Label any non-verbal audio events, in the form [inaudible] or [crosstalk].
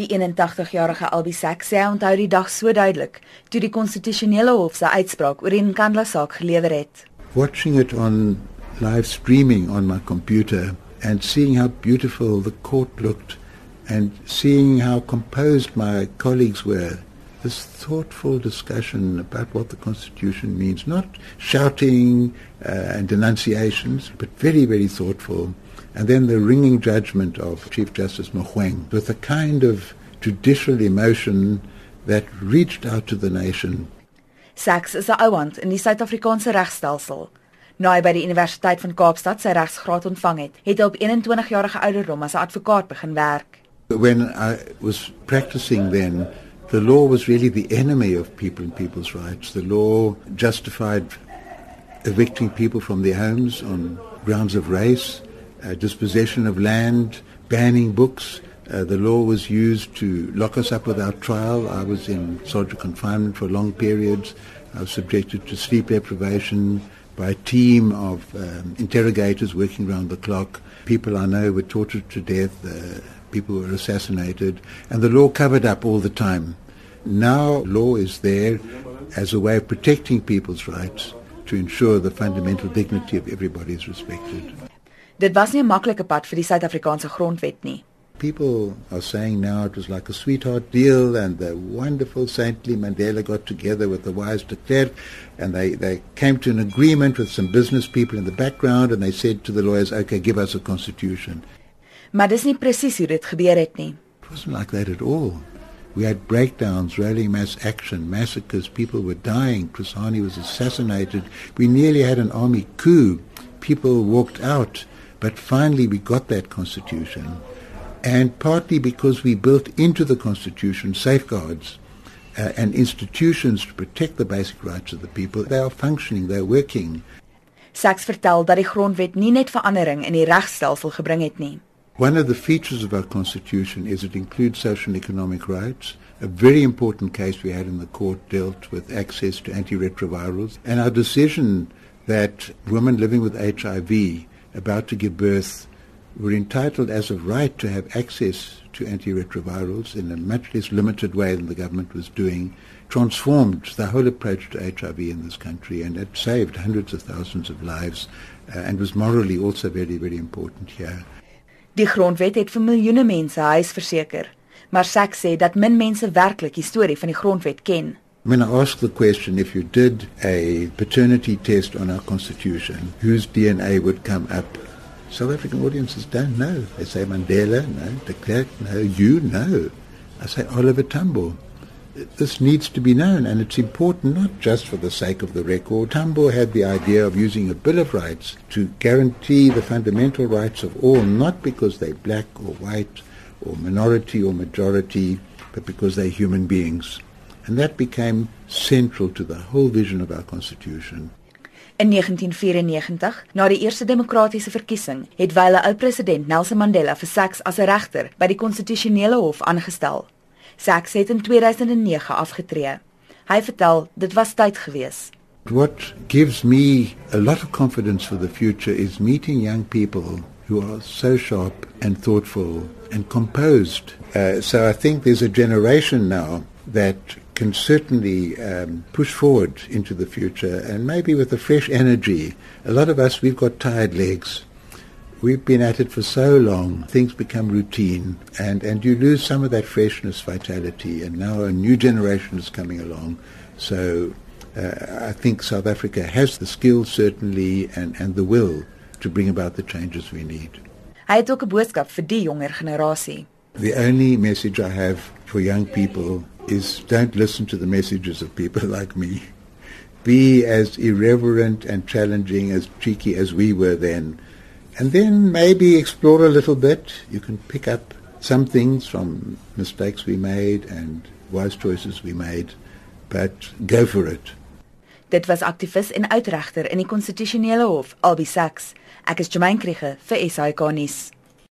Die 81-jarige Albie Sachs sê hy onthou die dag so duidelik toe die konstitusionele hof sy uitspraak oor die Nkandla saak gelewer het. Watching it on live streaming on my computer and seeing how beautiful the court looked and seeing how composed my colleagues were this thoughtful discussion about what the Constitution means, not shouting uh, and denunciations, but very, very thoughtful. And then the ringing judgment of Chief Justice Mohueng with a kind of judicial emotion that reached out to the nation. Sachs is 'n ouant in die Suid-Afrikaanse regstelsel. Na hy by die Universiteit van Kaapstad sy regsgraad ontvang het, het hy op 21 jarige ouderdom as 'n advokaat begin werk. When I was practicing then, the law was really the enemy of people and people's rights. The law justified evicting people from their homes on grounds of race, uh, dispossession of land, banning books. Uh, the law was used to lock us up without trial. I was in solitary confinement for long periods. I was subjected to sleep deprivation by a team of um, interrogators working around the clock. People I know were tortured to death. Uh, people were assassinated, and the law covered up all the time. Now, law is there as a way of protecting people's rights to ensure the fundamental dignity of everybody is respected. Dit was nie 'n maklike pad vir die Suid-Afrikaanse grondwet nie. People are saying now it was like a sweetheart deal and the wonderful saintly Mandela got together with the wise de Klerk and they, they came to an agreement with some business people in the background and they said to the lawyers, okay, give us a constitution. Maar dis nie presies hoe dit gebeur het nie. It wasn't like that at all. We had breakdowns, rolling mass action, massacres, people were dying, Krishani was assassinated. We nearly had an army coup. People walked out, but finally we got that constitution. And partly because we built into the constitution safeguards uh, and institutions to protect the basic rights of the people, they are functioning, they're working. Sachs vertel dat die grondwet nie net verandering in die regstelsel gebring het nie. One of the features of our Constitution is it includes social and economic rights. A very important case we had in the court dealt with access to antiretrovirals. And our decision that women living with HIV about to give birth were entitled as a right to have access to antiretrovirals in a much less limited way than the government was doing transformed the whole approach to HIV in this country and it saved hundreds of thousands of lives uh, and was morally also very, very important here. Die grondwet het vir miljoene mense huis verseker, maar Sachs sê dat min mense werklik die storie van die grondwet ken. When I ask the question if you did a paternity test on our constitution, whose DNA would come up? South African audiences don't know. They say Mandela, no. De Klerk, no. You, no. I say Oliver Tambo. This needs to be known, and it's important not just for the sake of the record. Tambo had the idea of using a Bill of Rights to guarantee the fundamental rights of all, not because they're black or white or minority or majority, but because they're human beings. And that became central to the whole vision of our Constitution. In 1994, na die eerste demokratiese verkiesing, het wyle ou president Nelson Mandela vir Sachs as 'n regter by die konstitusionele hof aangestel. Sachs het in 2009 afgetree. Hy vertel dit was tyd gewees. What gives me a lot of confidence for the future is meeting young people who are so sharp and thoughtful and composed. Uh, so I think there's a generation now that can certainly um, push forward into the future and maybe with a fresh energy. A lot of us, we've got tired legs. We've been at it for so long, things become routine, and, and you lose some of that freshness, vitality, and now a new generation is coming along. So uh, I think South Africa has the skills, certainly, and, and the will to bring about the changes we need. Hy het ook 'n boodskap vir die jonger generasie. The only message I have for young people is don't listen to the messages of people [laughs] like me. Be as irreverent and challenging, as cheeky as we were then. And then maybe explore a little bit. You can pick up some things from mistakes we made and wise choices we made, but go for it. Dit was aktivis en uitregter in die konstitusionele hof, Albie Sachs. Ek is Jemaine Kriege vir SAK nuus.